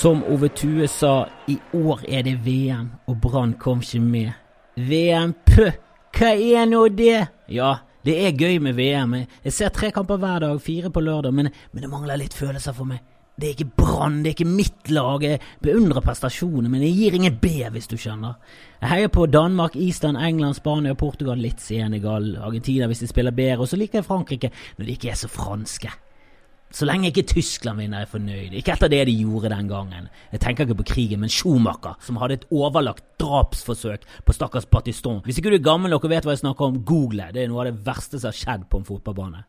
Som Ove Tue sa, i år er det VM, og Brann kom ikke med. VM, pø! Hva er nå det? Ja, det er gøy med VM. Jeg ser tre kamper hver dag, fire på lørdag, men, men det mangler litt følelser for meg. Det er ikke Brann, det er ikke mitt lag. Jeg beundrer prestasjonene, men jeg gir ingen B, hvis du skjønner. Jeg heier på Danmark, Island, England, Spania, Portugal, litt Senegal, Argentina hvis de spiller bedre, og så liker jeg Frankrike når de ikke er så franske. Så lenge ikke Tyskland vinner, er jeg fornøyd. Ikke etter det de gjorde den gangen. Jeg tenker ikke på krigen, men Schumacher, som hadde et overlagt drapsforsøk på stakkars Patiston. Hvis ikke du er gammel nok og vet hva jeg snakker om, google. Det er noe av det verste som har skjedd på en fotballbane.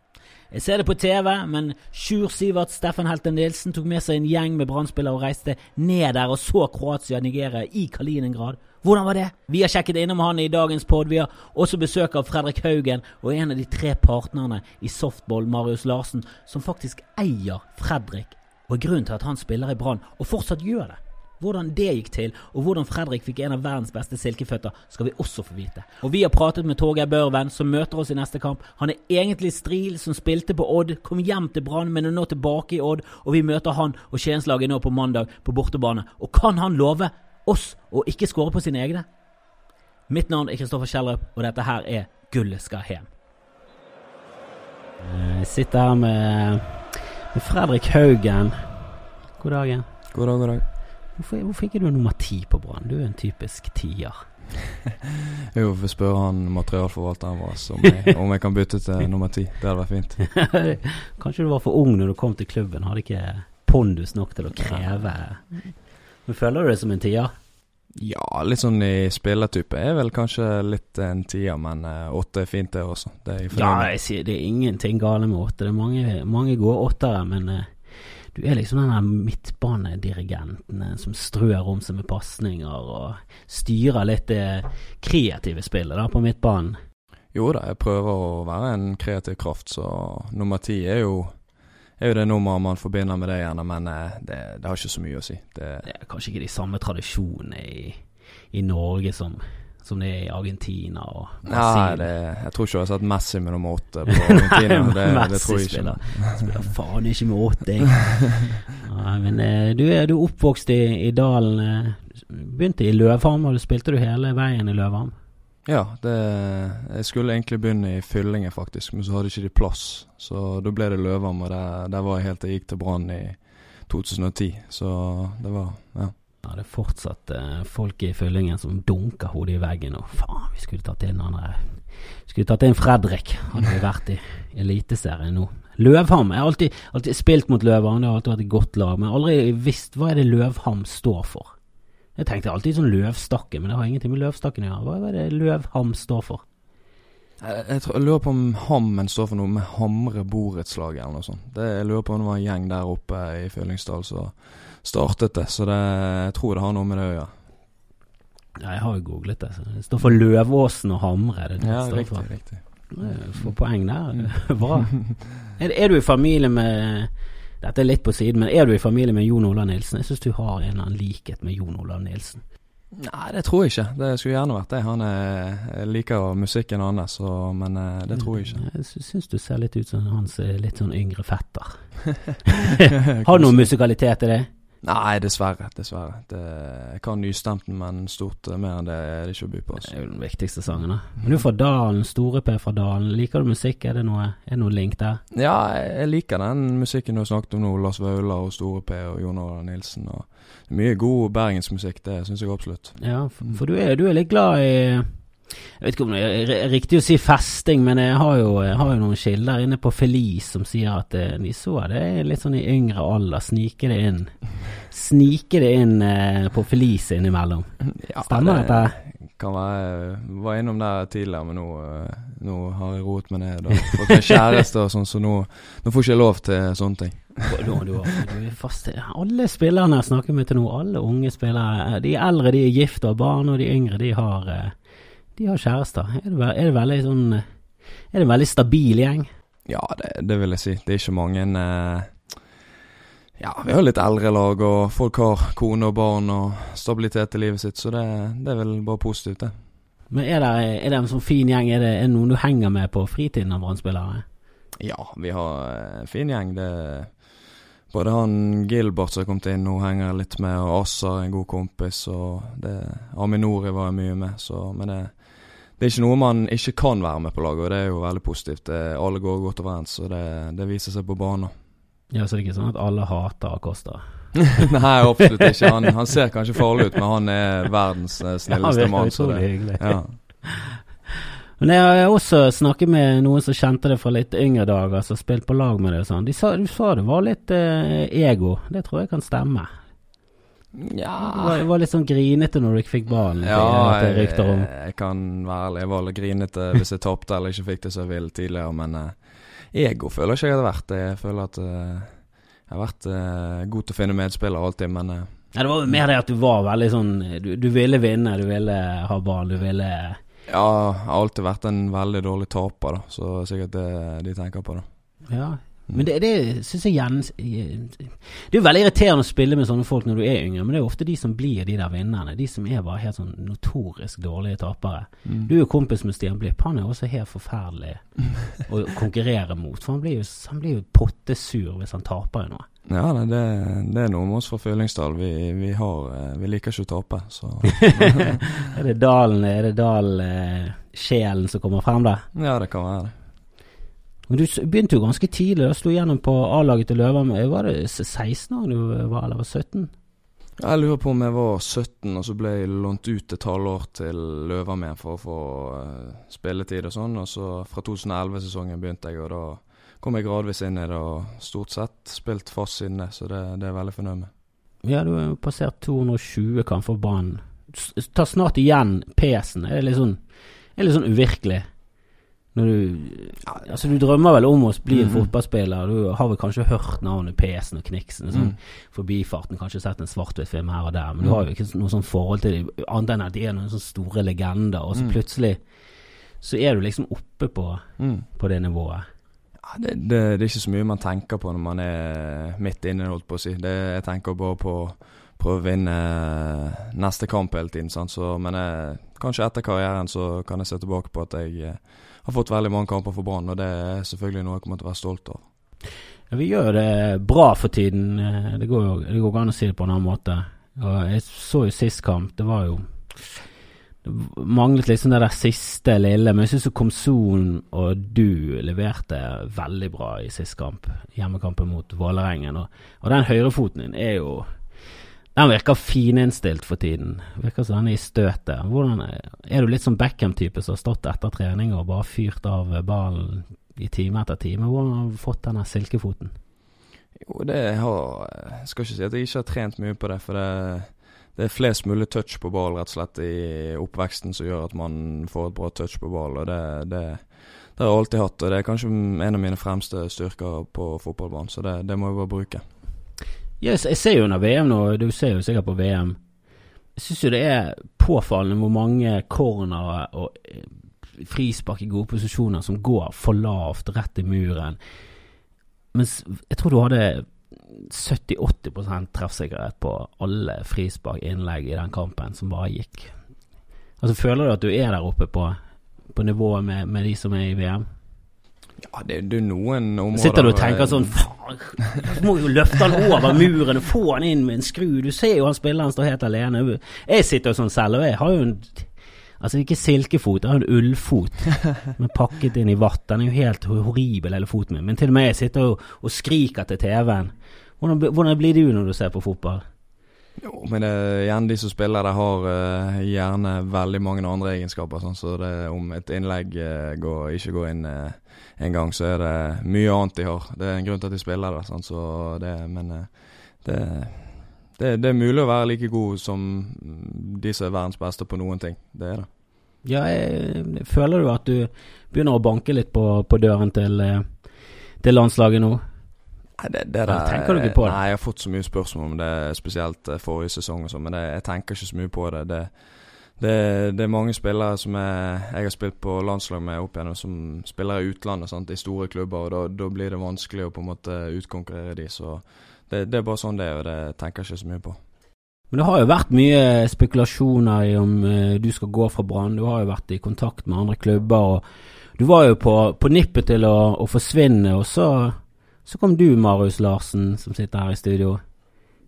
Jeg ser det på TV, men Sjur Sivert Steffen Helten Nilsen tok med seg en gjeng med brann og reiste ned der og så Kroatia-Nigeria i Kaliningrad. Hvordan var det? Vi har sjekket innom han i dagens pod. Vi har også besøk av Fredrik Haugen og en av de tre partnerne i softball, Marius Larsen, som faktisk eier Fredrik, og er grunnen til at han spiller i Brann, og fortsatt gjør det. Hvordan det gikk til, og hvordan Fredrik fikk en av verdens beste silkeføtter, skal vi også få vite. Og vi har pratet med Torgeir Børven, som møter oss i neste kamp. Han er egentlig Stril, som spilte på Odd, kom hjem til Brann, men er nå tilbake i Odd, og vi møter han og Skienslaget nå på mandag på bortebane. Og kan han love oss og ikke skåre på sine egne? Mitt navn er Kristoffer Kjellrup, og dette her er Gullet skal hjem. Jeg sitter her med, med Fredrik Haugen. God dag. God dag, god dag. Hvorfor, hvorfor ikke du er nummer ti på Brann? Du er en typisk tier. jo, får spørre han materialforvalteren vår om, jeg, om jeg kan bytte til nummer ti. Det hadde vært fint. Kanskje du var for ung når du kom til klubben. Hadde ikke pondus nok til å kreve Men føler du det som en tier? Ja, litt sånn i spillertype. Er vel kanskje litt en tier, men uh, åtte er fint, det også. Det er ja, jeg sier det er ingenting gale med åtte. Det er mange, mange gode åttere, men uh, du er liksom den der midtbanedirigenten eh, som strør om seg med pasninger og styrer litt det kreative spillet da på midtbanen. Jo da, jeg prøver å være en kreativ kraft, så nummer ti er jo er jo det nummeret man forbinder med det gjerne, men eh, det, det, har ikke så mye å si. Det, det er kanskje ikke de samme tradisjonene i, i Norge som som det er i Argentina og Brasil. Nei, det, jeg tror ikke jeg har sett Messi med nummer åtte på Argentina. det, det, tror jeg ikke. Spiller, spiller faen ikke med åtte, ja, men eh, du er, du oppvokst i, i dalen. Eh, begynte i Løvhamn, og du spilte du hele veien i Løvhamn? Ja, det, jeg skulle egentlig begynne i Fyllinger, faktisk, men så hadde ikke de plass. Så da ble det Løvam, og der, der var jeg helt til jeg gikk til Brann i 2010. Så det var Ja. Ja, det er fortsatt eh, folk i fyllingen som dunker hodet i veggen og faen, vi skulle tatt inn han der Skulle tatt inn Fredrik, hadde vi vært i Eliteserien nå. Løvham. Jeg har alltid, alltid spilt mot Løvham, det har alltid vært et godt lag, men aldri visst hva er det Løvham står for. Jeg tenkte alltid sånn Løvstakke, men det har ingenting med Løvstakken å gjøre. Hva er det Løvham står for? Jeg, jeg, tror, jeg, lurer på om Hammen står for noe med Hamre borettslag eller noe sånt. Det, jeg lurer på om det var en gjeng der oppe i Fyllingsdal som startet det, så det, jeg tror det har noe med det å gjøre. Ja, jeg har jo googlet det. Så det står for Løvåsen og Hamre. Det det ja, riktig, for. riktig. Få poeng der. Bra. Er, er, du i familie med Dette er litt på siden, men er du i familie med Jon Olav Nilsen? Jeg syns du har en eller annen likhet med Jon Olav Nilsen. Nei, det tror jeg ikke. Det skulle gjerne vært det. Han er, liker musikken hans, men eh, det tror jeg ikke. Jeg syns du ser litt ut som hans litt sånn yngre fetter. har du noe musikalitet i det? Nei, dessverre. Dessverre. Det, jeg kan nystemten, men stort mer enn det er det ikke å by på. Altså. Det er jo den viktigste sangen, da. Men du er fra Dalen, Store P fra Dalen. Liker du musikk? Er det noe, er det noe link der? Ja, jeg liker den musikken du har snakket om nå. Lars Vaular og Store P og Jon Olav Nilsen. Og mye god bergensmusikk, det syns jeg absolutt. Ja, for, for du, er, du er litt glad i jeg vet ikke om det er riktig å si festing, men jeg har jo, jeg har jo noen kilder inne på Felice som sier at eh, de så det litt sånn i yngre alder. Snike det inn. Snike det inn eh, på Felice innimellom. Ja, Stemmer det, dette? Kan være Var innom der tidligere, men nå, eh, nå har jeg roet meg ned og fått meg kjæreste og sånn, så nå, nå får ikke jeg lov til sånne ting. Du, du, du fast, alle spillerne jeg snakker med til nå, alle unge spillere, de eldre de er gift og har barn, og de yngre de har de har kjærester. Er det, er det veldig sånn Er det en veldig stabil gjeng? Ja, det, det, vil jeg si. Det er ikke mange eh, Ja, vi har litt eldre lag, og folk har kone og barn og stabilitet i livet sitt, så det, det er vel bare positivt, det. Men er det, er det en sånn fin gjeng? Er det, er noen du henger med på fritiden av brann Ja, vi har en fin gjeng. Det både han Gilbert som har kommet inn nå, henger litt med, og Assar, en god kompis, og det Aminori var jeg mye med, så Men det, det er ikke noe man ikke kan være med på laget, og det er jo veldig positivt. Det, alle går godt overens, og det, det viser seg på banen. Ja, Så det er ikke sånn at alle hater Acosta? Nei, absolutt ikke. Han, han, ser kanskje farlig ut, men han er verdens snilleste snilleste ja, mann. Så det. Ja. Men jeg har også snakket med noen som kjente det fra litt yngre dager, som spilte på lag med det. Sånn. De sa, du sa det var litt eh, ego. Det tror jeg kan stemme. Ja var, var, litt sånn grinete når du ikke fikk ballen? Ja, jeg, jeg, kan være ærlig. Jeg litt grinete hvis jeg tapte eller ikke fikk det som jeg ville tidligere, men uh, ego føler jeg ikke jeg hadde vært. det. Jeg føler at uh, jeg har vært uh, god til å finne medspillere alltid, men uh, ja, Det var mer det at du var veldig sånn Du, du ville vinne, du ville ha ball, du ville Ja, jeg har alltid vært en veldig dårlig taper, da, så sikkert det de tenker på, da. Ja, men det, det syns jeg gjerne Det er jo veldig irriterende å spille med sånne folk når du er yngre, men det er jo ofte de som blir de der vinnerne. De som er bare helt sånn notorisk dårlige tapere. Mm. Du er jo kompis med Stian Blipp. Han er også helt forferdelig å konkurrere mot. For han blir jo, han blir jo pottesur hvis han taper i noe. Ja, det, det, er noe med oss fra Fyllingsdal. Vi, vi, vi, liker ikke å tape, så Er det dalen, er det dal-sjelen eh, som kommer frem der? Ja, det kan være det. Men du begynte jo ganske tidlig. Da Slo gjennom på A-laget til Løvam. Var det 16 år du var, eller var 17? Jeg lurer på om jeg var 17, og så ble jeg lånt ut et halvår til Løvam igjen for å få uh, spilletid og sånn. Og så fra 2011-sesongen begynte jeg, og da kom jeg gradvis inn i det og stort sett spilt fast siden det, så det, det er jeg veldig fornøyd med. Ja, du har passert 220 kamper for banen. Tar snart igjen PC-en. Er det litt sånn, er det litt sånn uvirkelig? Når du Altså, du drømmer vel om å bli en mm. fotballspiller. Du har vel kanskje hørt navnet Pesen og Kniksen. Sånn mm. Forbifarten, kanskje sett en svart-hvitt-film her og der. Men du har jo ikke noe sånn forhold til dem, annet enn at de er noen sånne store legender. Og så mm. plutselig så er du liksom oppe på, mm. på det nivået. Ja, det, det, det, er ikke så mye man tenker på når man er midt inne, holdt på å si. Det, jeg tenker bare på å prøve å vinne neste kamp hele tiden. Så, men jeg, kanskje etter karrieren så kan jeg se tilbake på at jeg har fått veldig mange kamper for Brann, og det er selvfølgelig noe jeg kommer til å være stolt av. Ja, vi gjør det bra for tiden. Eh, det går jo det går an å si det på en annen måte. Og jeg så jo sist kamp, det var jo det manglet liksom det der siste lille, men jeg syns Komson og du leverte veldig bra i sist kamp, hjemmekampen mot Vålerengen. Og, og den høyrefoten din er jo den virker fininnstilt for tiden. Virker som den er i støtet. Hvordan er, er du litt som Beckham-type som har stått etter trening og bare fyrt av ballen i time etter time? Hvordan har du fått denne silkefoten? Jo, det har Jeg skal ikke si at jeg ikke har trent mye på det, for det, det er flest mulig touch på ball rett og slett i oppveksten som gjør at man får et bra touch på ball, og det, det, det har jeg alltid hatt. Og det er kanskje en av mine fremste styrker på fotballbanen, så det, det må jeg bare bruke. Yes, jeg ser jo under VM nå, du ser jo sikkert på VM. Jeg syns jo det er påfallende hvor mange cornere og eh, frispark i gode posisjoner som går for lavt, rett i muren. Mens jeg tror du hadde 70-80% treffsikkerhet på alle frispark-innlegg i den kampen som bare gikk. Altså Føler du at du er der oppe på, på nivået med, med de som er i VM? Ja, det, det er noen områder Sitter du og tenker sånn Faen, du må jo løfte han over muren og få han inn med en skru. Du ser jo han spilleren står helt alene. Jeg sitter jo sånn selv, og jeg har jo en Altså ikke silkefot, jeg har en ullfot men pakket inn i vatt. Den er jo helt horribel, hele foten min. Men til og med jeg sitter og, og skriker til TV-en. Hvordan, hvordan blir du når du ser på fotball? Jo, men det, gjerne de som spiller Det har uh, gjerne veldig mange andre egenskaper. Sånn, så det, om et innlegg uh, går, ikke går inn uh, en gang, så er det mye annet de har. Det er en grunn til at de spiller der. Sånn, så det, men eh, det, det, det, er mulig å være like god som de som er verdens beste på noen ting. Det er det. Ja, jeg, føler du at du begynner å banke litt på, på døren til, eh, til, landslaget nå? Det, det der, tenker du ikke på det? Nei, jeg har fått så mye spørsmål om det, spesielt eh, forrige sesong og sånn, men jeg tenker ikke så mye på det. det det, det, er mange spillere som jeg, jeg har spilt på landslag med opp igjennom, som spiller i utlandet, sant? i store klubber. og Da blir det vanskelig å på en måte utkonkurrere de, så det, det, er bare sånn det er, og det tenker jeg ikke så mye på. Men det har jo vært mye spekulasjoner i om uh, du skal gå fra Brann. Du har jo vært i kontakt med andre klubber. og Du var jo på, på nippet til å, å forsvinne, og så, Så kom du, Marius Larsen, som sitter her i studio.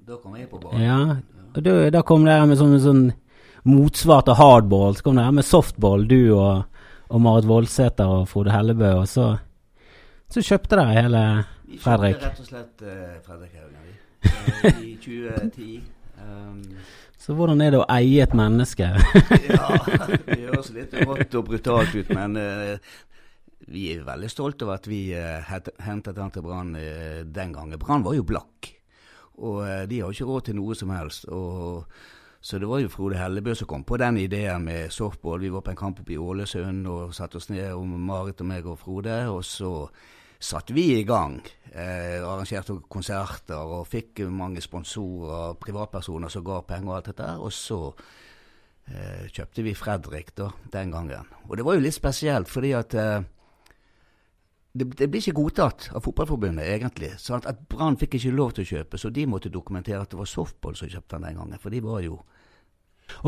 Da kom jeg på banen. Ja, og da, da kom her med sånn, sånn motsvar til hardball. Så kom det her med softball, du og, og Marit Voldsæter og Frode Hellebø. Og så, så kjøpte dere hele Vi kjøpte Fredrik. rett og slett uh, Fredrik Haugen. Eh, I 2010. Um, Så hvordan er det å eie et menneske? ja, det høres litt rått og brutalt ut, men uh, vi er veldig stolte over at vi uh, hentet han til Brann uh, den gangen. Brann var jo blakk, og de har ikke råd til noe som helst. og så det var jo Frode Hellebø som kom på den ideen med softball. Vi var på en kamp oppe i Ålesund og satte oss ned om Marit og meg og Frode. Og så satte vi i gang. Eh, arrangerte konserter og fikk mange sponsorer, privatpersoner som ga penger og alt dette. Og så eh, kjøpte vi Fredrik da, den gangen. Og det var jo litt spesielt, fordi at eh, det, det blir ikke godtatt av Fotballforbundet, egentlig. Sånn At Brann fikk ikke lov til å kjøpe, så de måtte dokumentere at det var softball som kjøpte den den gangen. For de var jo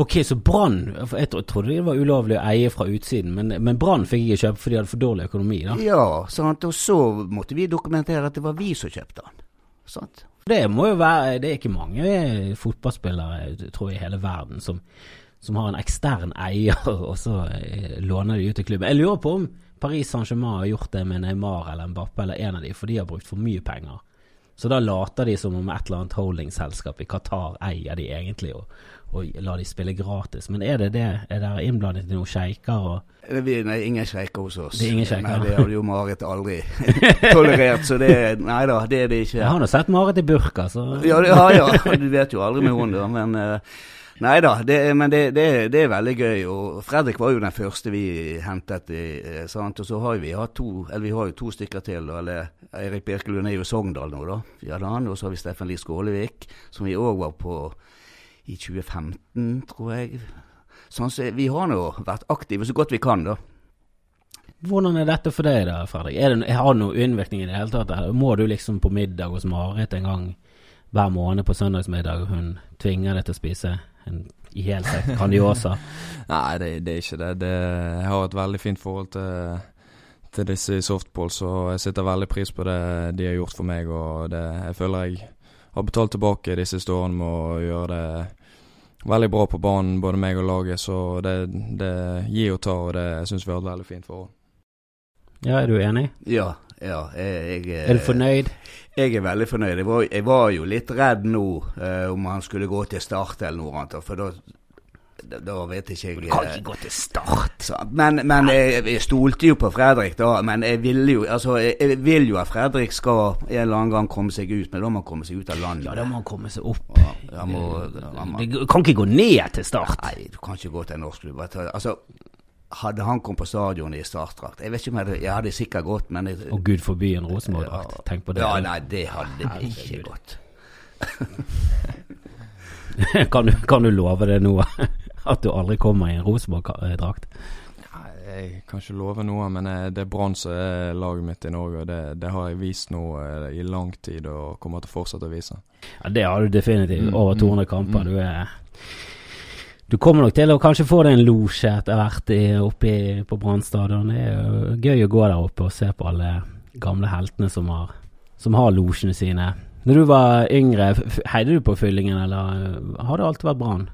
Ok, så Brann Jeg trodde det var ulovlig å eie fra utsiden, men, men Brann fikk ikke kjøpe fordi de hadde for dårlig økonomi. da. Ja, sant? og så måtte vi dokumentere at det var vi som kjøpte den. Sant? Det må jo være Det er ikke mange fotballspillere, tror jeg, i hele verden som, som har en ekstern eier, og så eh, låner de ut til klubben. Jeg lurer på om Paris Saint-Germain har gjort det med Neymar eller Mbappe eller en av de, for de har brukt for mye penger. Så da later de som om et eller annet holdingselskap i Qatar eier de egentlig, og, og lar de spille gratis. Men er det det? Er dere innblandet i noen sjeiker nei, ingen sjeiker hos oss. Det er ingen sjeiker. Nei, det hadde jo Marit aldri tolerert, så det Nei da, det er det ikke. Jeg har nå sett Marit i burka, så Ja, det, ja, ja, du vet jo aldri med henne. Men eh, nei da, men det, det, det er veldig gøy. Og Fredrik var jo den første vi hentet. i, eh, sant? Og så har vi hatt to eller vi har jo to stykker til. Eller Eirik Birkelund er jo i Sogndal nå, da. Vi hadde han. Og så har vi Steffen Lie Skålevik, som vi òg var på i 2015, tror jeg. Sånn, så vi har nå vært aktive så godt vi kan, da. Hvordan er dette for deg da, Fredrik? Er det, har det noen innvirkning i det hele tatt? Må du liksom på middag hos Marit en gang hver måned på søndagsmiddag, hun tvinger deg til å spise en ihelsekt Grandiosa? Nei, det, det er ikke det. det. Jeg har et veldig fint forhold til, til disse i softball, så jeg setter veldig pris på det de har gjort for meg. Og det, jeg føler jeg har betalt tilbake de siste årene med å gjøre det veldig bra på banen, både meg og laget. Så det, det gir og tar, og det syns vi har et veldig fint forhold. Ja, er du enig? Ja, ja. Jeg, jeg, Er du fornøyd? Jeg er veldig fornøyd. Jeg var, jeg var jo litt redd nå eh, om han skulle gå til start eller noe annet. For da, da, da vet ikke jeg Du kan ikke gå til start. så, Men, men jeg, jeg stolte jo på Fredrik, da. Men jeg vil jo altså, jeg, vil jo at Fredrik skal en eller annen gang komme seg ut, men da må han komme seg ut av landet. Ja, da må han komme seg opp. Ja, han må, han må, Du kan ikke gå ned til start. Nei, du kan ikke gå til en norsk klubb. Altså, hadde han kommet på stadionet i startdrakt Jeg vet ikke om jeg hadde, jeg hadde sikkert gått, men jeg, Og gud forby en Rosenborg-drakt. Tenk på det. Ja, nei, det hadde jeg ikke gud. gått. kan, du, kan du love det nå? At du aldri kommer i en Rosenborg-drakt? Jeg kan ikke love noe, men eh, det er Brann som er laget mitt i Norge. og Det, det har jeg vist nå eh, i lang tid og kommer til å fortsette å vise. Ja, det har du definitivt. Mm, Over mm, 200 kamper. mm. Du er Du kommer nok til å kanskje få deg en losje etter hvert oppe på Brann stadion. Det er jo gøy å gå der oppe og se på alle gamle heltene som har, som har losjene sine. Når du var yngre, heide du på Fyllingen, eller uh, har det alltid vært Brann?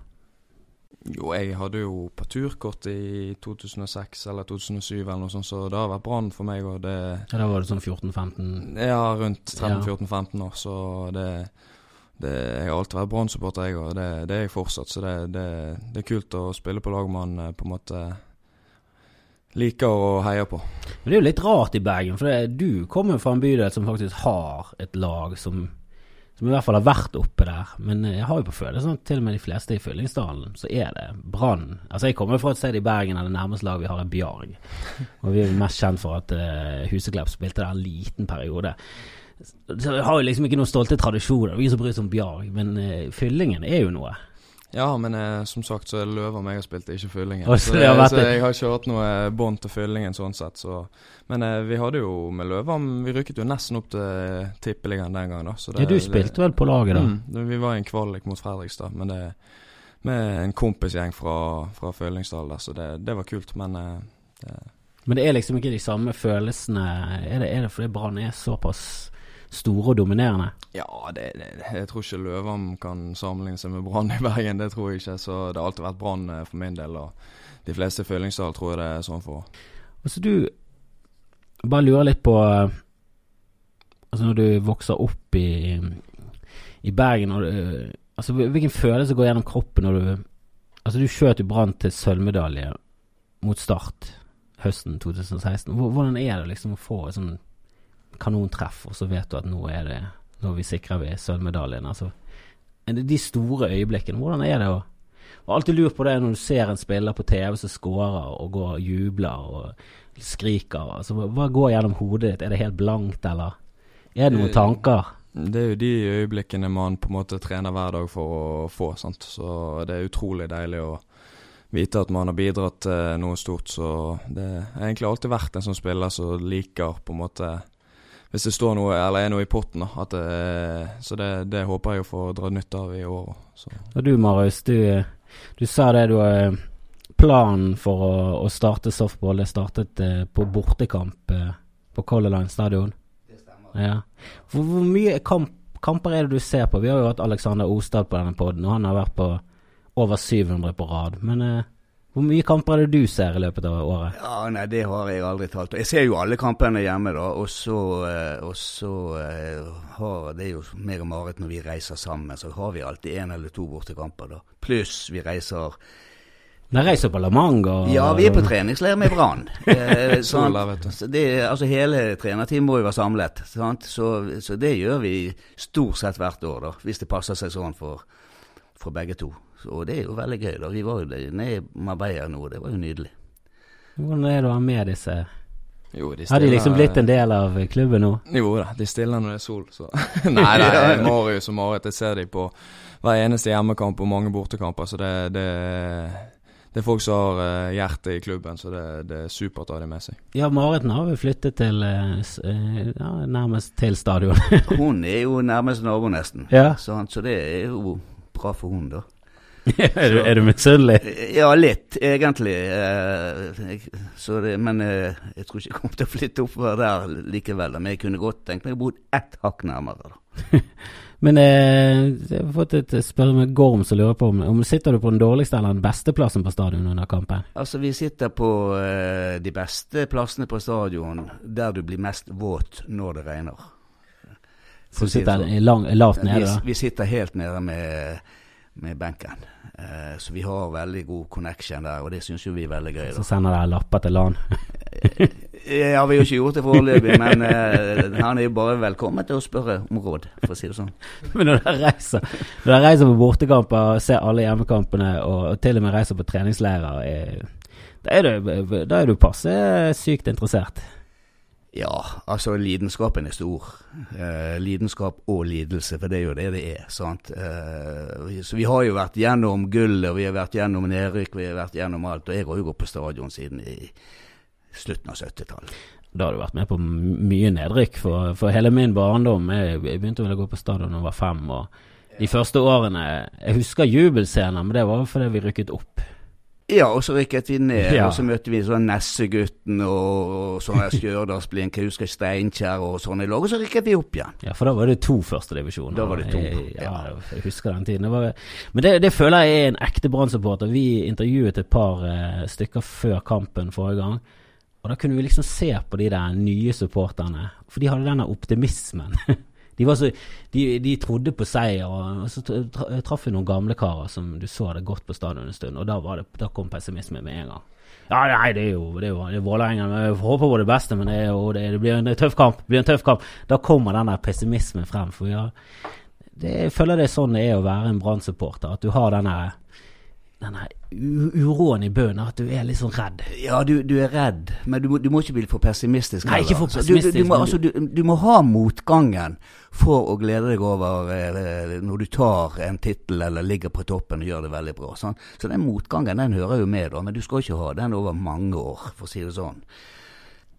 Jo, jeg hadde jo parturkort i 2006 eller 2007 eller noe sånt, så det har vært Brann for meg. Og det Ja, Da var du sånn 14-15? Ja, rundt 13-14-15 år, så det, det Jeg har alltid vært Brann-supporter, jeg, og det, det er jeg fortsatt. Så det, det, er kult å spille på lag man eh, på en måte liker å heier på. Men det er jo litt rart i Bergen, for du kommer fra en bydel som faktisk har et lag som, som i hvert fall har vært oppe der. Men jeg har jo på følelsen at til og med de fleste i Fyllingsdalen, så er det Brann. Altså Jeg kommer fra et sted i Bergen der det nærmeste laget vi har er Bjarg. Og vi er mest kjent for at uh, Huseklepp spilte der en liten periode. Så jeg har jo liksom ikke noen stolte tradisjoner, vi som bryr oss om Bjarg. Men uh, Fyllingen er jo noe. Ja, men uh, som sagt så er det Løver meg har spilt, ikke Fyllingen. Å, så, det, det så jeg har ikke hatt noe bånd til Fyllingen sånn sett. Så. Men uh, vi hadde jo med Løver Vi rykket jo nesten opp til Tippeligaen den gangen, da. Så det, Ja, du spilte vel på laget da? Mm, det- vi var i en kvalik mot Fredrikstad, men det med en kompisgjeng fra, fra Fyllingsdal der, så det, det var kult. Men eh, det, Men det er liksom ikke de samme følelsene Er det, er det fordi Brann er såpass store og dominerende? Ja, det, det, jeg tror ikke Løvam kan sammenligne seg med Brann i Bergen. Det tror jeg ikke. Så det har alltid vært Brann eh, for min del. Og de fleste Fyllingsdal tror jeg det er sånn for. Altså du Bare lurer litt på eh, Altså når du vokser opp i, i Bergen og, Altså Hvilken følelse går gjennom kroppen når du Altså du skjøt jo Brann til sølvmedalje mot Start høsten 2016. Hvordan er det liksom å få et sånn kanontreff, og så vet du at nå er det Nå vi sikrer vi sølvmedaljen. Altså er de store øyeblikkene, hvordan er det å har alltid lurt på det når du ser en spiller på TV som scorer og går og jubler og skriker. Altså, hva- går gjennom hodet ditt? Er det helt blankt, eller er det noen Eh, tanker? Det er jo de øyeblikkene man på en måte trener hver dag for å få. sant? Så det er utrolig deilig å vite at man har bidratt til noe stort. Så det har egentlig alltid vært en sånn spiller som liker på en måte Hvis det står noe, eller er noe i potten, da. At det, så det, det håper jeg å få dra nytte av i år. Så. Og du Marius, du, du sa det du har planen for å, å starte softball. Det startet eh, på bortekamp eh, på Color Line stadion. Det stemmer. Ja. Hvor, hvor mye kamp, kamper er det du ser på? Vi har jo hatt Alexander Ostad på denne poden, og han har vært på over 700 på rad. Men eh, hvor mye kamper er det du ser i løpet av året? Ja, nei, det har jeg aldri talt. Jeg ser jo alle kampene hjemme, da. Og så, eh, og så eh, har Det er jo meg og Marit når vi reiser sammen, så har vi alltid én eller to bortekamper, da. Pluss vi reiser Dere reiser på La Manga? og- Ja, vi er på treningsleir med Brann. Eh, sant? Sola, vet du. Så det, altså hele trenerteamet må jo være samlet. Sant? Så, så det gjør vi stort sett hvert år, da, hvis det passer seg sånn for, for begge to. Og det er jo veldig gøy. da. Vi var jo nede i Marbella nå, det var jo nydelig. Hvordan er det å ha med disse Jo, de Har de liksom blitt en del av klubben nå? Jo da, de stiller når det er sol, så Nei, nei, Marius og Marit, jeg ser de på hver eneste hjemmekamp og mange bortekamper, så det, det, det er folk som har eh, hjertet i klubben, så det, det er supert å ha dem med seg. Ja, Mariten har vel flyttet til eh, eh, ja, nærmest til stadion. Hun er jo nærmest nabo, nesten. ja. så, Så det er jo bra for hun, da. er, du, er du misunnelig? Ja, litt, egentlig. Eh, det, men eh, jeg tror ikke jeg kommer til å flytte oppover der likevel. Men jeg kunne godt tenkt meg å bo ett hakk nærmere. da. Men eh, jeg har fått et spørsmål med Gorm som lurer på om, om sitter du på den dårligste eller den beste plassen på stadion under kampen? Altså, vi sitter på eh, de beste plassene på stadion der du blir mest våt når det regner. Så du sitter lavt nede, vi, da? vi sitter helt nede med, med benken. Eh, så vi har veldig god connection der, og det syns jo vi er veldig gøy. Så sender dere lapper til LAN? Ja, vi har ikke gjort det foreløpig, men eh, han er jo bare velkommen til å spørre om råd, for å si det sånn. Men når dere reiser Når dere reiser på bortekamper og ser alle hjemmekampene, og, og til og med reiser på treningsleirer, eh, da er du, da er du passe sykt interessert. Ja, altså lidenskapen er stor. Eh, lidenskap og lidelse, for det er jo det det er. sant? Eh, så vi har jo vært gjennom gullet, vi har vært gjennom nedrykk, vi har vært gjennom alt. Og jeg har jo gått på stadion siden i slutten av 70-tallet. Da har du vært med på mye nedrykk for, for hele min barndom. Jeg, jeg begynte vel å gå på stadion da jeg var fem. og De første årene Jeg husker jubelscener, men det var fordi vi rykket opp. Ja, og så rykket vi ned, Ja. og så møtte vi sånn Nessegutten og, og sånne Stjørdalsblink, jeg husker Steinkjer og sånne lag, og så rykket vi opp igjen. Ja, for da var det to førstedivisjoner. Da var det to, Jeg, ja, ja. jeg husker den tiden. Det var, men det, det føler jeg er en ekte Brann-supporter. Vi intervjuet et par eh, stykker før kampen forrige gang. Og da kunne vi liksom se på de der nye supporterne, for de hadde denne optimismen. De, så, de, de trodde på seier, og så tra- tra- traff vi noen gamle karer som du så hadde gått på stadion en stund, og da, det, da kom pessimismen med en gang. Ja, nei, det er jo, det er jo er Vålerenga. Vi håper på det beste, men det, er jo, det, blir en tøff kamp. Blir en tøff kamp. Da kommer den der pessimismen frem. For ja, det, jeg føler det er sånn det er å være en Brann-supporter. At du har denne, denne uroen i bunnen. At du er litt sånn redd. Ja, du, du er redd, men du må, du må ikke bli for pessimistisk. Nei, ikke for Så du- du- pessimistisk, Du, må, altså, du, du må ha motgangen for å glede deg over eh, når du tar en tittel eller ligger på toppen og gjør det veldig bra. Sånn. Så den motgangen den hører jo med, da, men du skal ikke ha den over mange år, for å si det sånn.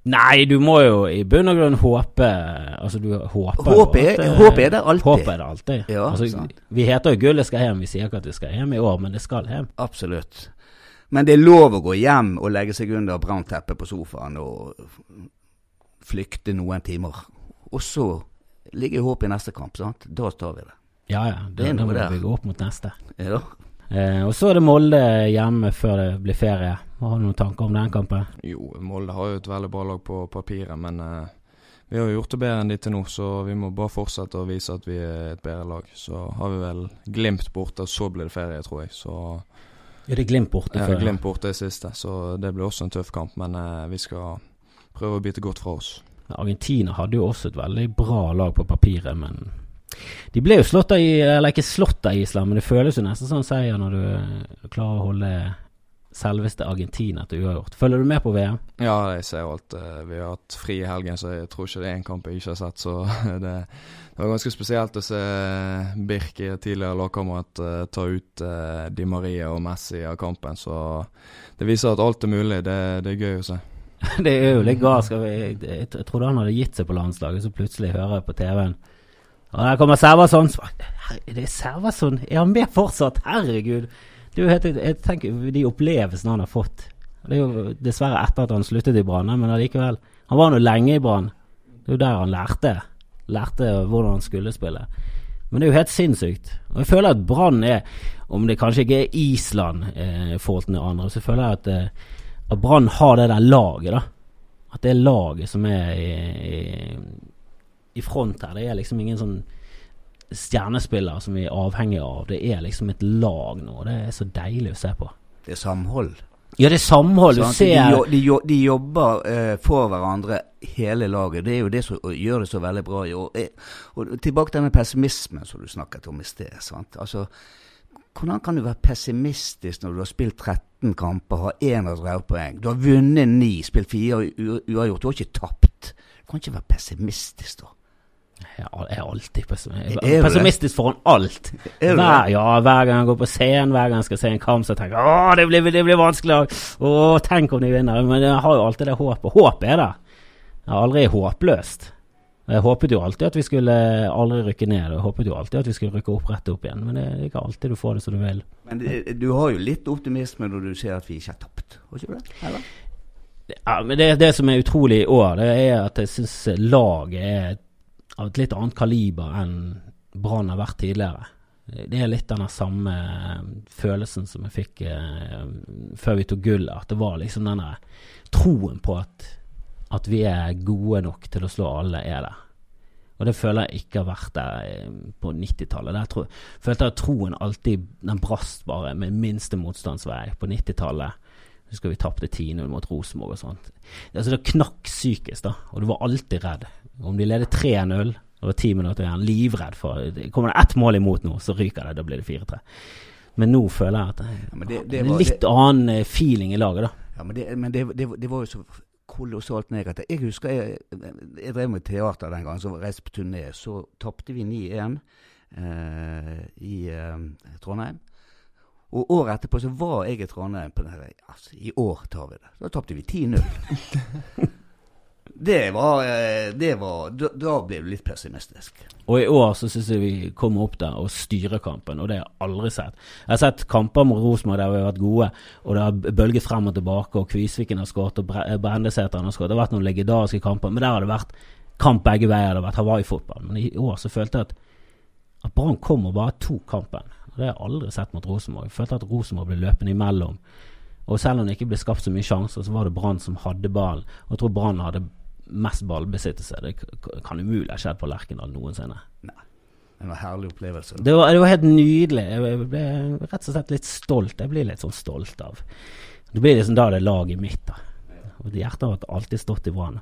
Nei, du må jo i bunn og grunn håpe Altså, du håper Håp er, at, eh, håp er det alltid. Håp er det alltid. Ja, altså, vi heter jo 'Gullet skal hjem'. Vi sier ikke at det skal hjem i år, men det skal hjem. Absolutt. Men det er lov å gå hjem og legge seg under brannteppet på sofaen og flykte noen timer. Og så ligger håpet i neste kamp, sant? Da tar vi det. Ja ja, Det da noe må vi gå opp mot neste. Ja. Eh, og så er det Molde hjemme før det blir ferie. Har du noen tanker om den kampen? Jo, Molde har jo et veldig bra lag på papiret, men eh, vi har jo gjort det bedre enn de til nå, så vi må bare fortsette å vise at vi er et bedre lag. Så har vi vel Glimt borte, så blir det ferie, tror jeg. Så Er det Glimt borte ja, før? Glimt borte er siste, så det blir også en tøff kamp. Men eh, vi skal prøve å bite godt fra oss. Argentina hadde jo også et veldig bra lag på papiret, men de ble jo slått av i, eller ikke slått av Island, men det føles jo nesten som en seier når du eh, klarer å holde selveste Argentina til uavgjort. Følger du med på VM? Ja, jeg ser alt. eh, Vi har hatt fri i helgen, så jeg tror ikke det er en kamp jeg ikke har sett. Så det, det var ganske spesielt å se Birk, i tidligere lagkamerat, eh, ta ut Di Maria og Messi av kampen. Så det viser at alt er mulig. Det, det er gøy å se. det er jo litt galskap. Jeg, jeg, jeg trodde han hadde gitt seg på landslaget, så plutselig hører jeg på TV-en Og der kommer Servason. Det Er Servason? Er han med fortsatt? Herregud. Er jo helt, jeg tenker de opplevelsene han har fått. Det er jo dessverre etter at han sluttet i Brann, men allikevel. Han var nå lenge i Brann. Det er jo der han lærte. Lærte hvordan han skulle spille. Men det er jo helt sinnssykt. Og jeg føler at Brann er, om det kanskje ikke er Island eh, i forhold til andre, så føler jeg at, eh, at Brann har det der laget, da. At det er laget som er i, i, i front her. Det er liksom ingen sånn stjernespiller som vi er avhengig av. Det er liksom et lag nå. Det er så deilig å se på. Det er samhold. Ja, det er samhold. Du ser de, jo- de, jobber eh, for hverandre, hele laget. Det er jo det som gjør det så veldig bra i år. Eh, Og tilbake til denne pessimismen som du snakket om i sted. Sant? Altså, hvordan kan du være pessimistisk når du har spilt 13 kamper, har 31 poeng? Du har vunnet 9, spilt 4 u- uavgjort. Du har ikke tapt. Du kan ikke være pessimistisk da. Jeg er er alltid pessimistisk. Er? Pessimistisk foran alt. Er Hver, ja, hver gang jeg går på scenen, hver gang jeg skal se en kamp, så tenker jeg at det blir, det blir vanskelig. Åh, tenk om de vinner. Men jeg har jo alltid det håpet. Håp er der. Jeg har aldri håpløst. Jeg håpet jo alltid at vi skulle aldri rykke ned, og jeg håpet jo alltid at vi skulle rykke opp rett opp igjen. Men det er ikke alltid du får det som du vil. Men det, du har jo litt optimisme når du ser at vi ikke har tapt. Har ikke du det? Eller? Ja, men det, det som er utrolig i år, det er at jeg syns laget er av et litt annet kaliber enn Brann har vært tidligere. Det er litt den samme eh, følelsen som jeg fikk eh, før vi tok gullet. At det var liksom denne troen på at, at vi er gode nok til å slå alle, er der. Og det føler jeg ikke har vært der eh, på 90-tallet. Der tro, følte jeg at troen alltid den brast bare med minste motstandsvei på 90-tallet. Husker vi tapte 10-0 mot Rosenborg og sånt. Altså Det knakk psykisk, da. Og du var alltid redd. Om de leder 3-0, over ti minutter igjen, livredd for Kommer det ett mål imot nå, så ryker det. Da blir det 4-3. Men nå føler jeg at Ja, det- det er var- litt det- annen eh, feeling i laget, da. Ja, men det, men det, var jo så kolossalt negativt. Jeg husker jeg, jeg drev med teater den gangen, så reiste på turné. Så tapte vi 9-1 eh, i eh, Trondheim. Og året etterpå så var jeg i Trondheim på den altså, I år tar vi det. Da tapte vi 10-0. det var, eh, det var da, ble du litt pessimistisk. Og i år så syns jeg vi kommer opp der og styrer kampen, og det har jeg aldri sett. Jeg har sett kamper mot Rosenborg der vi har vært gode, og det har bølget frem og tilbake, og Kvisviken har skåret, og Brendesæteren har skåret. Det har vært noen legendariske kamper, men der har det vært kamp begge veier. Det har vært Hawaii-fotball. Men i år så følte jeg at, at Brann kom og bare tok kampen. Det har jeg aldri sett mot Rosenborg. Jeg følte at Rosenborg ble løpende imellom. Og selv om det ikke ble skapt så mye sjanser, så var det Brann som hadde ballen. Og jeg tror Brann hadde mest ballbesittelse. Det kan umulig ha skjedd på Lerkendal noensinne. Det var en herlig opplevelse. Det var, det var helt nydelig. Jeg ble rett og slett litt stolt. Jeg blir litt sånn stolt av Det blir liksom da det er laget mitt, da. Og Hjertet har alltid stått i Brann.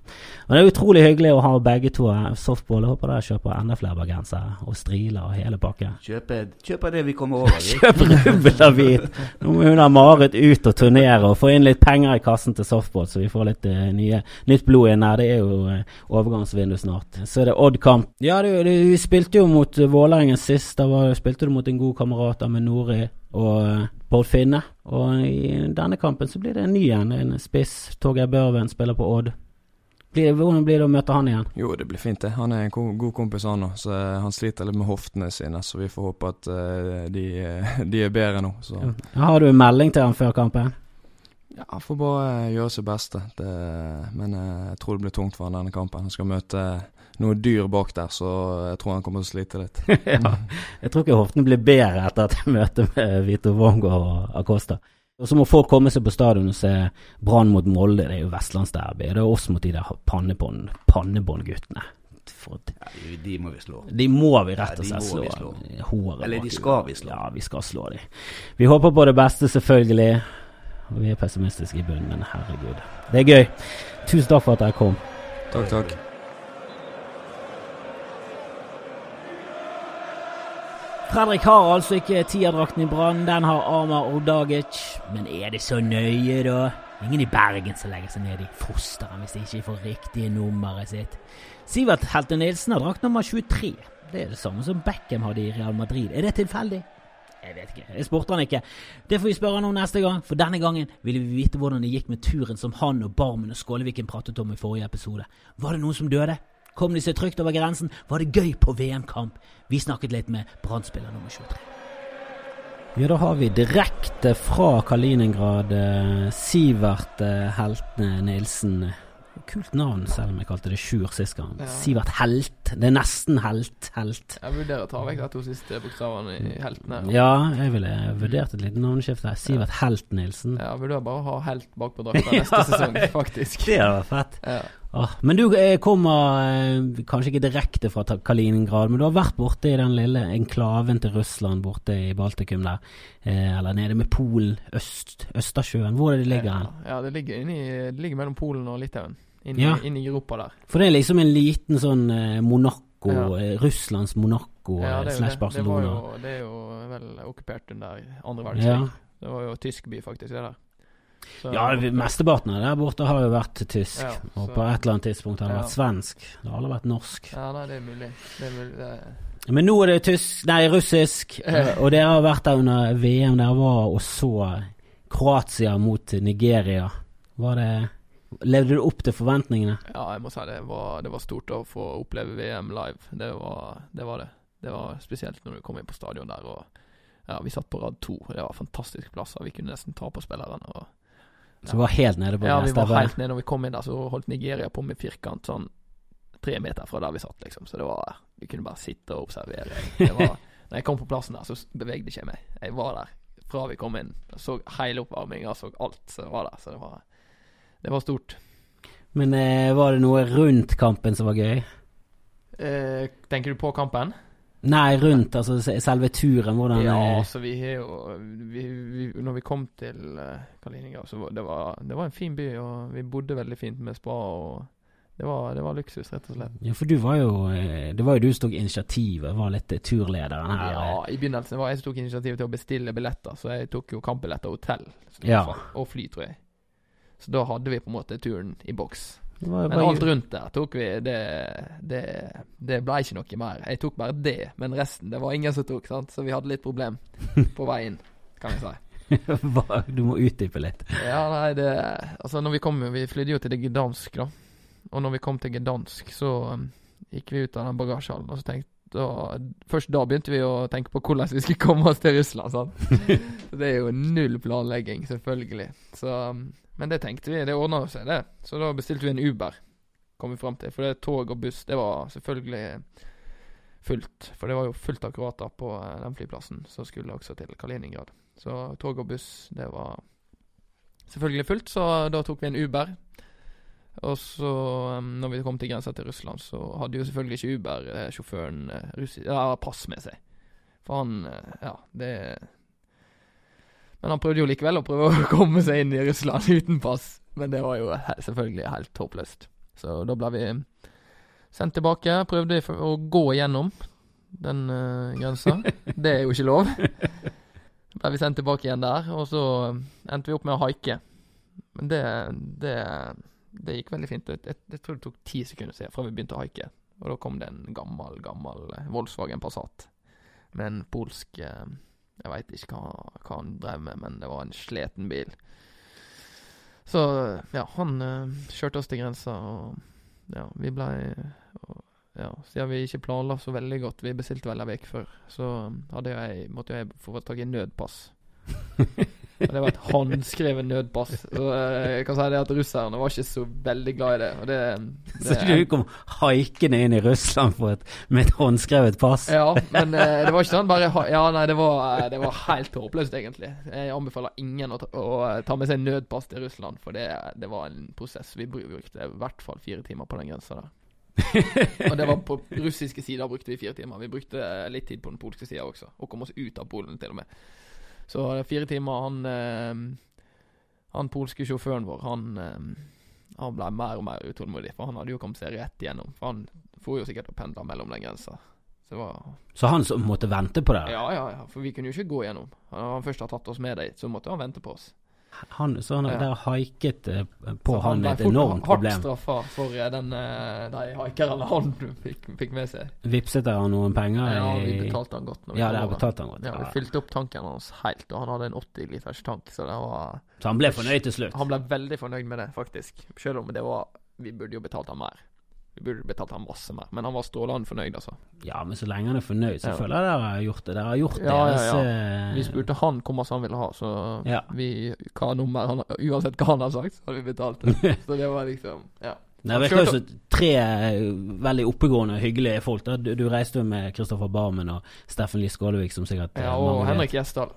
Men det er utrolig hyggelig å ha begge to softball. Jeg håper dere kjøper enda flere bergensere og striler og hele pakken. Kjøper, kjøper det vi kommer over. vi. Kjøp hvit! Nå må hun ha Marit ut og turnere og få inn litt penger i kassen til softball, så vi får litt uh, nye, nytt blod inn her. Det er jo uh, overgangsvindu snart. Så er det Odd-kamp. Ja, du, du spilte jo mot uh, Vålerengen sist. Da var, spilte du mot en god kamerat av Nori og Bård Finne. Og i denne kampen så blir det en ny en. En spiss. Torgeir Børven spiller på Odd. Blir, hvordan blir det å møte han igjen? Jo, det blir fint, det. Han er en god kompis, han òg. Så eh, han sliter litt med hoftene sine, så vi får håpe at eh, de, eh, de er bedre nå. Så Har du en melding til han før kampen? ja, han får bare eh, gjøre sitt beste. Det, men eh, jeg tror det blir tungt for han denne kampen. Han skal møte noe dyr bak der, så jeg tror han kommer til å slite litt. ja. Jeg tror ikke hoften blir bedre etter et møte med Vito Vongo og Acosta. Og så må folk komme seg på stadion og se Brann mot Molde. Det er jo vestlandsderby. Det er oss mot de der pannebånd, pannebåndguttene. Ja, de, de, må vi slå. De må vi rett og slett slå. slå. Håret Eller de skal vi slå. Ja, vi skal slå de. Vi håper på det beste, selvfølgelig. Og vi er pessimistiske i bunnen, men herregud. Det er gøy. Tusen takk for at dere kom. Takk, takk. Fredrik har altså ikke tierdrakten i Brann, den har Amar Ordagic. Men er det så nøye, da? Ingen i Bergen som legger seg ned i fosteren hvis de ikke får riktige nummeret sitt. Sivert Helte Nilsen har drakt nummer 23. Det er det samme som Beckham hadde i Real Madrid. Er det tilfeldig? Jeg vet ikke. Jeg spurte han ikke. Det får vi spørre han om neste gang, for denne gangen ville vi vite hvordan det gikk med turen som han og Barmen og Skåleviken pratet om i forrige episode. Var det noen som døde? Kom de seg trygt over grensen? Var det gøy på VM-kamp? Vi snakket litt med Brann-spiller nummer 23. Ja, da har vi direkte fra Kaliningrad eh, Sivert eh, Heltne Nilsen. Kult navn, selv om jeg kalte det Sjur sist gang. Ja. Sivert Helt. Det er nesten Helt. Helt. Jeg vurderer å ta vekk de to siste bokstavene i Heltene. Ja, jeg ville vurdert et lite navneskifte. Sivert Helt Nilsen. Ja, jeg vurderer bare å ha Helt bak på drakta neste sesong, faktisk. Det hadde vært fett. Ja. Ah, men du eh, kommer eh, kanskje ikke direkte fra Kaliningrad, men du har vært borte i den lille enklaven til Russland borte i Baltikum der. Eh, eller nede med Polen, øst, Østersjøen. Hvor er det ligger hen? Ja, ja, det ligger, inni, det ligger mellom Polen og Litauen. Inni, ja. inni Europa der. For det er liksom en liten sånn Monaco, ja. Russlands Monaco ja, det, slash Barcelona. Det, jo, det, er jo vel okkupert under andre verdenskrig. Det var jo tysk by, faktisk, det der. Så, ja, mesteparten av der borte har jo vært tysk. Ja, og på et eller annet tidspunkt har det ja. vært svensk. Det har aldri vært norsk. Ja, nei, det er mulig. Det er mulig. Det Men nå er det tysk, nei, russisk. og dere har vært der under VM. Dere var og så Kroatia mot Nigeria. Var det Levde du opp til forventningene? Ja, jeg må si det var, det var stort å få oppleve VM live. Det var, det var det. Det var spesielt når du kom inn på stadion der og ja, vi satt på rad to. Det var fantastiske plasser. Vi kunne nesten ta på spillerne. og så vi var helt nede på Ja, vi var helt nede. Når vi kom inn der, så holdt Nigeria på med firkant sånn tre meter fra der vi satt, liksom. Så det var Vi kunne bare sitte og observere. Det var, når jeg kom på plassen der, så bevegde ikke jeg meg. Jeg var der fra vi kom inn. Jeg så hele oppvarminga, så alt som var der. Så det var, det var stort. Men eh, var det noe rundt kampen som var gøy? Eh, tenker du på kampen? Nei, rundt, altså selve turen. Hvordan Ja, altså vi har jo vi, vi, Når vi kom til uh, Kaliningrad, så det, var, det var en fin by, og vi bodde veldig fint med spa. og det var, det var, luksus, rett og slett. Ja, for du var jo eh, Det var jo du som tok initiativet, var litt turlederen her. Ja, i begynnelsen var jeg som tok initiativet til å bestille billetter, så jeg tok jo kampbilletter og hotell. Ja. Og fly, tror jeg. Så da hadde vi på en måte turen i boks. Men alt rundt der tok vi Det, det, det ble ikke noe mer. Jeg tok bare det, men resten det var ingen som tok, sant? så vi hadde litt problem på veien, kan jeg si. du må utdype litt. Ja, nei, det Altså, når vi kom Vi flydde jo til Gdansk, da. Og når vi kom til Gdansk, så um, gikk vi ut av den bagasjehallen, og så tenkte og Først da begynte vi å tenke på hvordan vi skulle komme oss til Russland. Sant? det er jo null planlegging, selvfølgelig. Så um, men det tenkte vi, det ordna seg, det. Så da bestilte vi en Uber, kom vi fram til. For det tog og buss, det var selvfølgelig fullt. For det var jo fullt av kroater på eh, den flyplassen som skulle også til Kaliningrad. Så tog og buss, det var selvfølgelig fullt, så da tok vi en Uber. Og så, um, når vi kom til grensa til Russland, så hadde jo selvfølgelig ikke Uber-sjåføren eh, pass med seg. For han Ja, det men han prøvde jo likevel å prøve å komme seg inn i Russland uten pass. Men det var jo selvfølgelig helt håpløst. Så da ble vi sendt tilbake. Prøvde å gå igjennom den uh, grensa. Det er jo ikke lov. Da ble vi sendt tilbake igjen der, og så endte vi opp med å haike. Men det, det, det gikk veldig fint. Jeg, jeg, tror det tok ti sekunder siden fra vi begynte å haike. Og da kom det en gammel, gammel Volkswagen Passat med en polsk uh, jeg veit ikke hva, hva, han drev med, men det var en sliten bil. Så ja, han uh, kjørte oss til grensa, og ja, vi blei ja, Siden vi ikke planla så veldig godt, vi bestilte vel ei uke før, så jeg, måtte jeg få tak i nødpass. Og det var et håndskrevet nødpass. Så eh, jeg kan si det at russerne var ikke så veldig glad i det. Det, det Så du kom haikende inn i Russland et, med et håndskrevet pass? Ja, men eh, det var ikke sånn bare Ja, nei, det var, eh, det var helt håpløst, egentlig. Jeg anbefaler ingen å ta, å ta med seg nødpass til Russland, for det, det var en prosess. Vi brukte i hvert fall fire timer på den grensa der. Og det var på russiske sider brukte vi fire timer. Vi brukte litt tid på den polske sida også, og kom oss ut av Polen til og med. Så eh, fire timer Han eh, Han polske sjåføren vår, han eh, Han ble mer og mer utålmodig, for han hadde jo kommet seg rett igjennom. For han får jo sikkert å pendle mellom den grensa. Så var Så han måtte vente på det? Ja, ja, ja, for vi kunne jo ikke gå gjennom. Når han først har tatt oss med dit, så måtte han vente på oss. Han, så han Ja. der haiket eh, på Så han ble et fort enormt Hardt straffa for eh, den, eh, de haikerne han fikk, fikk med seg. Vipset dere han noen penger? Ja, vi betalte han godt. Ja, kom det betalt han godt. Ja, vi fylte opp tanken hans helt, og han hadde en 80 liters tank, så det var Så han ble fornøyd til slutt? Han ble veldig fornøyd med det, faktisk. Selv om det var Vi burde jo betalt han mer. Vi burde betalt han masse mer, men han var strålende fornøyd, altså. Ja, men så lenge han er fornøyd, så Ja. føler jeg dere har gjort det. Dere har gjort Ja, ja, deres ja. eh, Vi spurte han hvor masse han ville ha, så Ja. vi Hva nummer han Uansett hva han har sagt, så hadde vi betalt det. Så det var liksom Ja. Det virker jo som tre eh, veldig oppegående, og hyggelige folk. da Du, du reiste jo med Kristoffer Barmen og Steffen Lie Skålevik, som sikkert eh, ja og. Henrik Gjesdal.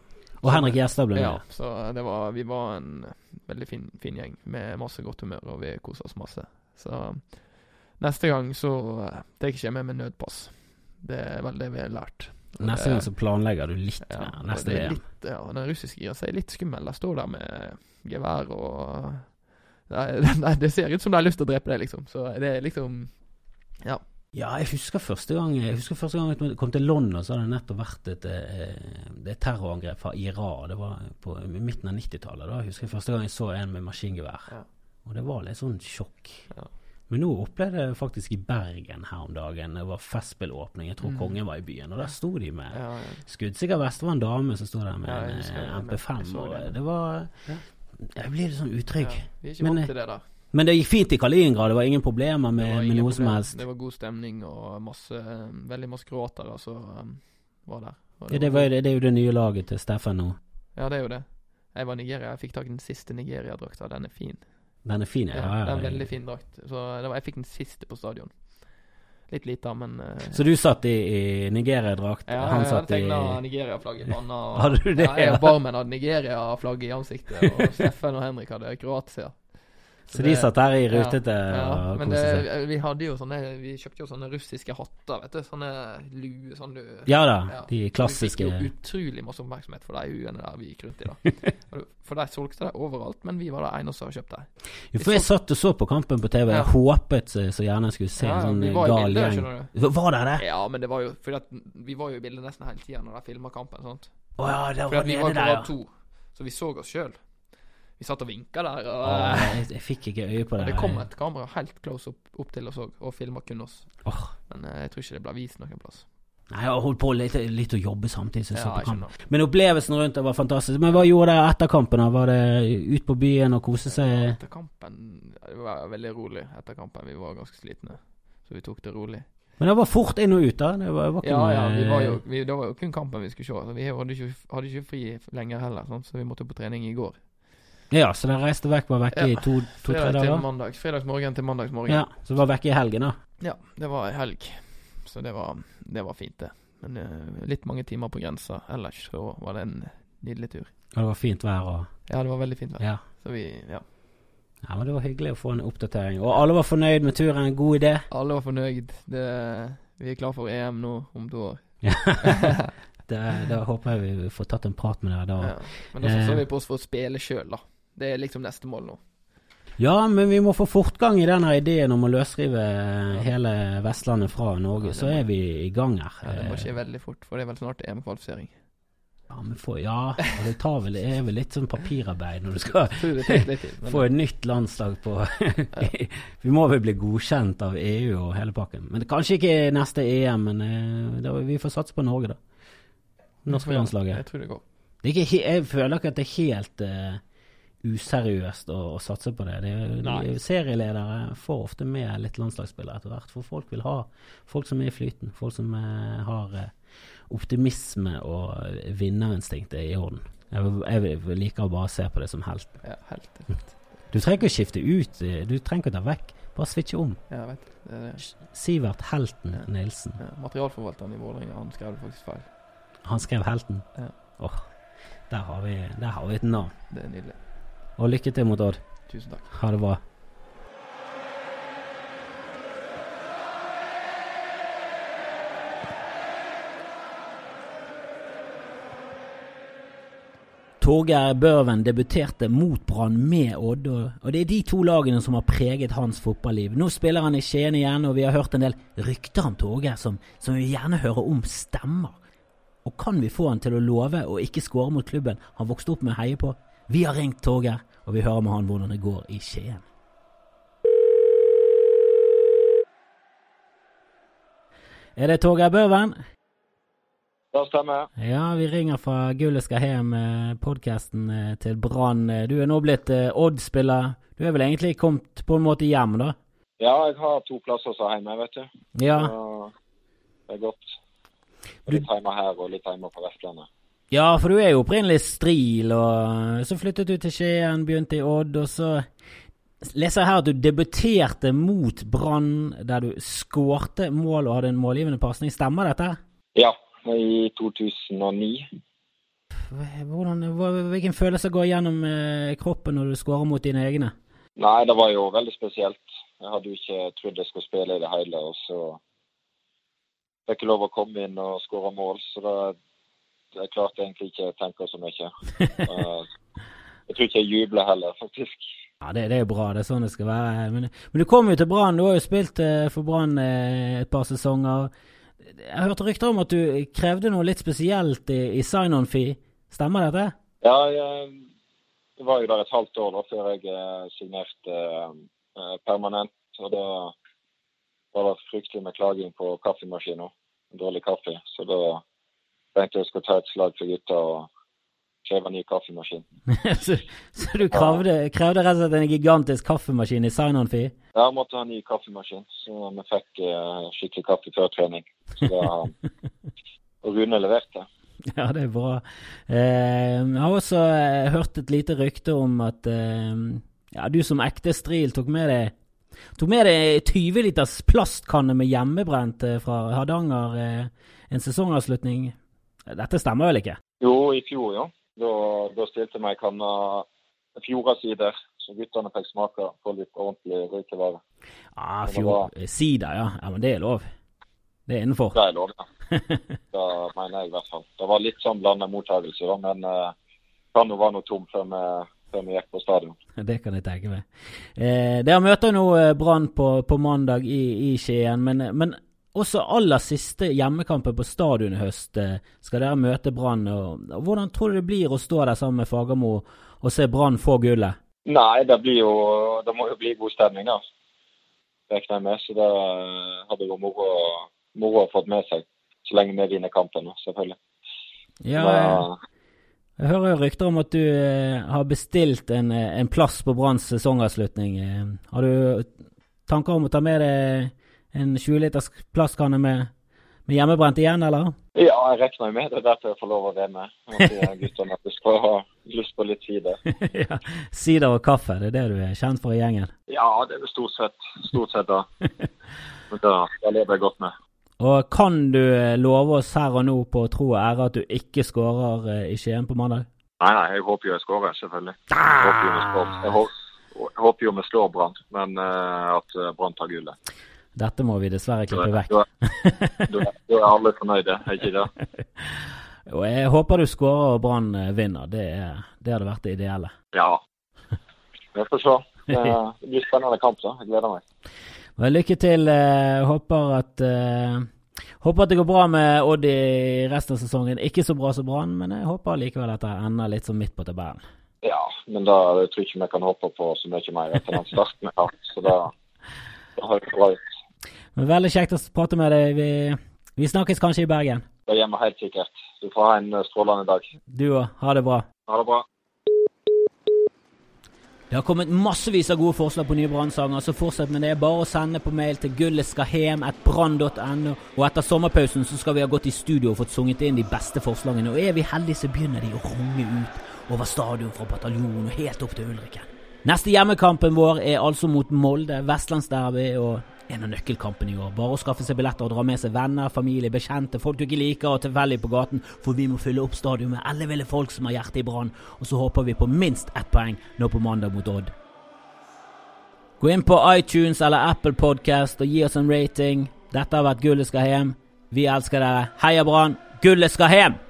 Og Henrik Gjesdal ble med. Ja, så det var Vi var en veldig fin, fin gjeng med masse godt humør, og vi kosa oss masse. Så neste gang så uh, tar jeg ikke med meg nødpass. Det er vel det vi har lært. Og Neste det- gang så planlegger du litt ja, mer. Neste VM. ja, den russiske gir er litt skummel. De står der med gevær og Nei, nei, det ser ut som de har lyst til å drepe deg, liksom. Så det er liksom Ja. Ja, jeg husker første gang Jeg husker første gang jeg kom til London, så hadde det nettopp vært et, eh, et terrorangrep fra Iran. Det var på midten av 90-tallet. Da jeg husker jeg første gang jeg så en med maskingevær. Ja. Og det var litt sånn sjokk. Ja. Men nå opplevde jeg faktisk i Bergen her om dagen. Det var festspillåpning. Jeg tror Mm. kongen var i byen. Og der sto de med ja, ja. skuddsikker vest. Det var en dame som sto der med Ja, en eh, det. Jeg MP5. så Og det. det var. Jeg blir litt sånn utrygg. Vi er ikke Men, vant eh, til det der. Men det gikk fint i Kaliningrad. Det var ingen problemer med, ingen med noe noe som helst. Det var god stemning og masse veldig masse kroatere som um, var der. Og Ja, det, var, det, det er jo det nye laget til Steffen nå. Ja, det er jo det. Jeg var i Nigeria. Jeg fikk tak i den siste Nigeria-drakta. Den er fin. Den er fin, ja. Ja, ja, det er en veldig fin drakt. Så det var, jeg fikk den siste på stadion. Litt lite, men uh, Så du satt i, i Nigeria-drakt, ja, han jeg satt i tegna Nigeria-flagg i panna. og- Hadde du det, Ja, jeg ja? og barmen hadde Nigeria-flagg i ansiktet, og Steffen og Henrik hadde Kroatia. Så de satt der i rutete Ja, og men koste det, seg? vi hadde jo sånne Vi kjøpte jo sånne russiske hatter, vet du. Sånne lue sånn du Ja da, Ja. de klassiske Vi fikk jo utrolig masse oppmerksomhet for de huene der vi gikk rundt i. da For de solgte det overalt, men vi var de eneste som kjøpte det. Jo, For jeg satt og så på kampen på TV. Jeg håpet så, så gjerne jeg skulle se Ja, en sånn var gal gjeng. Var det det? Ja, men det var jo fordi at vi var jo i bildet nesten hele tida når de filma kampen. sant? Å ja, det Fordi at vi var på ja. rad to, så vi så oss sjøl. Vi satt og vinka der, og Å, jeg, jeg fikk ikke øye på det. det kom et kamera helt close opp, opp til oss òg, og filma kun oss. Oh. Men eh, jeg tror ikke det ble vist noen plass. Nei, jeg holdt på litt, litt å jobbe samtidig som jeg så på kamp. Men opplevelsen rundt det var fantastisk. Men hva gjorde dere etter kampen? da? Var det ut på byen og kose seg? Etter kampen Det var veldig rolig etter kampen. Vi var ganske slitne, så vi tok det rolig. Men det var fort inn og ut, da. Det var, var Ja, ja, vi var jo, vi, det var jo kun kampen vi skulle se. Så vi hadde ikke, hadde ikke fri lenger heller, sånn, så vi måtte på trening i går. Ja, så dere reiste vekk, var vekke i to-tre to, til dager? mandag. Fredagsmorgen til mandagsmorgen. Ja, så var vekke i helgen, da. Ja, det var ei helg. Så det var, det var fint, det. Men uh, litt mange timer på grensa. Ellers så var det en nydelig tur. Og det var fint vær og Ja, det var veldig fint vær. Ja. Så vi, ja. Ja, men Det var hyggelig å få en oppdatering. Og alle var fornøyd med turen. God idé. Alle var fornøyd. Det, vi er klar for EM nå om to år. da håper jeg vi får tatt en prat med dere da. Ja. Men da satser Eh. vi på oss for å spille sjøl, da. Det er liksom neste mål nå. Ja, men vi må få fortgang i denne ideen om å løsrive hele Vestlandet fra Norge. Ja, Så er vi i gang her. Ja, det må skje veldig fort, for det er vel snart EM-kvalifisering. Ja, men for, ja, det, tar vel, det er vel litt sånn papirarbeid når du skal litt. Få et nytt landslag på Vi må vel bli godkjent av EU og hele pakken. Men det, kanskje ikke neste EM, men eh, vi får satse på Norge, da. Norske landslaget. Jeg tror det går. Det ikke, jeg føler ikke at det er helt eh, useriøst å, å satse på det. det er, de, serieledere får ofte med litt landslagsspillere etter hvert, for folk vil ha folk som er i flyten. Folk som eh, har eh, optimisme og vinnerinstinktet i orden. Jeg, jeg liker å bare se på det som helt. Ja, helt. er. Du trenger ikke å skifte ut, eh, du trenger ikke å ta vekk. Bare switche om. Ja, jeg vet. Det er det. Sivert Helten Ja. Nilsen. Ja, materialforvalteren i Vålerenga, han skrev det faktisk feil. Han skrev Helten. Ja. Åh, der har, vi, der har vi et navn. Det er nydelig. Og lykke til mot Odd. Tusen takk. Ha det bra. Torgeir Børven debuterte mot Brann med Odd, og det er de to lagene som har preget hans fotballiv. Nå spiller han i Skien igjen, og vi har hørt en del rykter om Torgeir som, som vi gjerne hører om stemmer. Og kan vi få han til å love å ikke skåre mot klubben han vokste opp med å heie på? Vi har ringt Torgeir, og vi hører med han hvordan det går i Skien. Er det Torgeir Børven? Det stemmer. Ja, vi ringer fra Gullet skal hjem, podkasten til Brann. Du er nå blitt eh, Odd-spiller. Du er vel egentlig kommet på en måte hjem, da? Ja, jeg har to plasser som er hjemme, vet du. Ja. Så det er godt. Litt hjemme her og litt hjemme på Vestlandet. Ja, for du er jo opprinnelig Stril, og så flyttet du til Skien, begynte i Odd, og så leser jeg her at du debuterte mot Brann, der du skårte mål og hadde en målgivende pasning. Stemmer dette? Ja, i 2009. Hvordan, hvilken følelse går gjennom eh, kroppen når du skårer mot dine egne? Nei, det var jo veldig spesielt. Jeg hadde jo ikke trodd jeg skulle spille i det hele, og så fikk jeg lov å komme inn og skåre mål, så da jeg klarte egentlig ikke å tenke så mye. Jeg tror ikke jeg jubler heller, faktisk. Ja, det, det er jo bra. Det er sånn det skal være. Men, men du kom jo til Brann. Du har jo spilt eh, for Brann eh, et par sesonger. Jeg hørte hørt rykter om at du krevde noe litt spesielt i, i sign-on-fee. Stemmer dette? Ja, jeg, jeg var jo der et halvt år da, før jeg eh, signerte eh, permanent. Og da var det fryktelig med klaging på kaffemaskiner. Dårlig kaffe. Så da tenkte jeg skulle ta et slag for gutta og kreve ny kaffemaskin. så, så du krevde, krevde rett og slett en gigantisk kaffemaskin i sign-on-fee? Ja, jeg måtte ha ny kaffemaskin, så vi fikk uh, skikkelig kaffe før trening. Så da, og Rune leverte. Ja, det er bra. Eh, jeg har også eh, hørt et lite rykte om at eh, ja, du som ekte stril tok med deg Tok med deg 20 liters plastkanne med hjemmebrent eh, fra Hardanger eh, en sesongavslutning. Dette stemmer vel ikke? Jo, i fjor, ja. Da, da stilte vi kanna kanne Fjorda-sider, så guttene fikk smake på litt ordentlig røykevare. Det fjor, var- eh, Sider, ja. ja. Men det er lov. Det er innenfor. Det er lov, ja. Det mener jeg i hvert fall. Det var litt sånn blanda mottakelse, da, men eh, kan jo være noe tom før vi, før vi gikk på stadion. Det kan jeg tenke meg. Eh, dere møter nå eh, Brann på, på mandag i, i Skien, men, men også aller siste hjemmekampen på stadion i høst eh, skal dere møte Brann. Hvordan tror du det blir å stå der sammen med Fagermo og se Brann få gullet? Nei, det blir jo Det må jo bli god stemning, da. Regner jeg med. Så det eh, hadde vært moro, moro å få med seg. Så lenge vi vinner kampen, selvfølgelig. Ja, jeg, jeg hører jo rykter om at du eh, har bestilt en, en plass på Branns sesongavslutning. Har du tanker om å ta med deg en 20 liters plastkanne med, med hjemmebrent igjen, eller? Ja, jeg regner med det. er derfor jeg får lov å være med. At guttene at skal ha lyst på litt sider. ja. Sider og kaffe, det er det du er kjent for i gjengen. Ja, det er det stort sett, stort sett da. Men da, da lever jeg godt med. Og kan du eh, love oss her og nå på tro og ære at du ikke skårer eh, i Skien på mandag? Nei, nei, jeg håper jo jeg skårer, selvfølgelig. Jeg håper jo vi slår, håper, jo vi slår Brann, men uh, at Brann tar gullet. Dette må vi dessverre klippe vekk. da- er alle fornøyde, er ikke det? Og jeg håper du skårer og Brann eh, vinner. Det, er, det hadde vært det ideelle. Ja. Vi får se. Det blir spennende kamp, så. Jeg gleder meg. Men lykke til. jeg håper at eh, Håper at det går bra med Odd i resten av sesongen. Ikke så bra som Brann, men jeg håper likevel at det ender litt sånn midt på tabellen. Ja, men da tror jeg ikke vi kan håpe på så mye mer etter den starten vi har. Så da, da har det bra ut. Men Veldig kjekt å prate med deg. Vi, vi snakkes kanskje i Bergen. Det gjør vi helt sikkert. Du får ha en eh, strålende dag. Du òg. Ha det bra. Ha det bra. Det har kommet massevis av gode forslag på nye brannsanger, så fortsett med det. Bare å sende på mail til gulletskalhem.brann.no. Og etter sommerpausen så skal vi ha gått i studio og fått sunget inn de beste forslagene. Og er vi heldige, så begynner de å runge ut over stadion fra bataljonen og helt opp til Ulriken. Neste hjemmekampen vår er altså mot Molde, Vestlandsderby og en av nøkkelkampene i år. Bare å skaffe seg billetter og dra med seg venner, familie, bekjente, folk du ikke liker og tilfeldig på gaten, for vi må fylle opp stadion med elleville folk som har hjertet i brann. Og så håper vi på minst ett poeng nå på mandag mot Odd. Gå inn på iTunes eller Apple Podcast og gi oss en rating. Dette har vært Gullet skal hjem. Vi elsker dere. Heia Brann! Gullet skal hjem!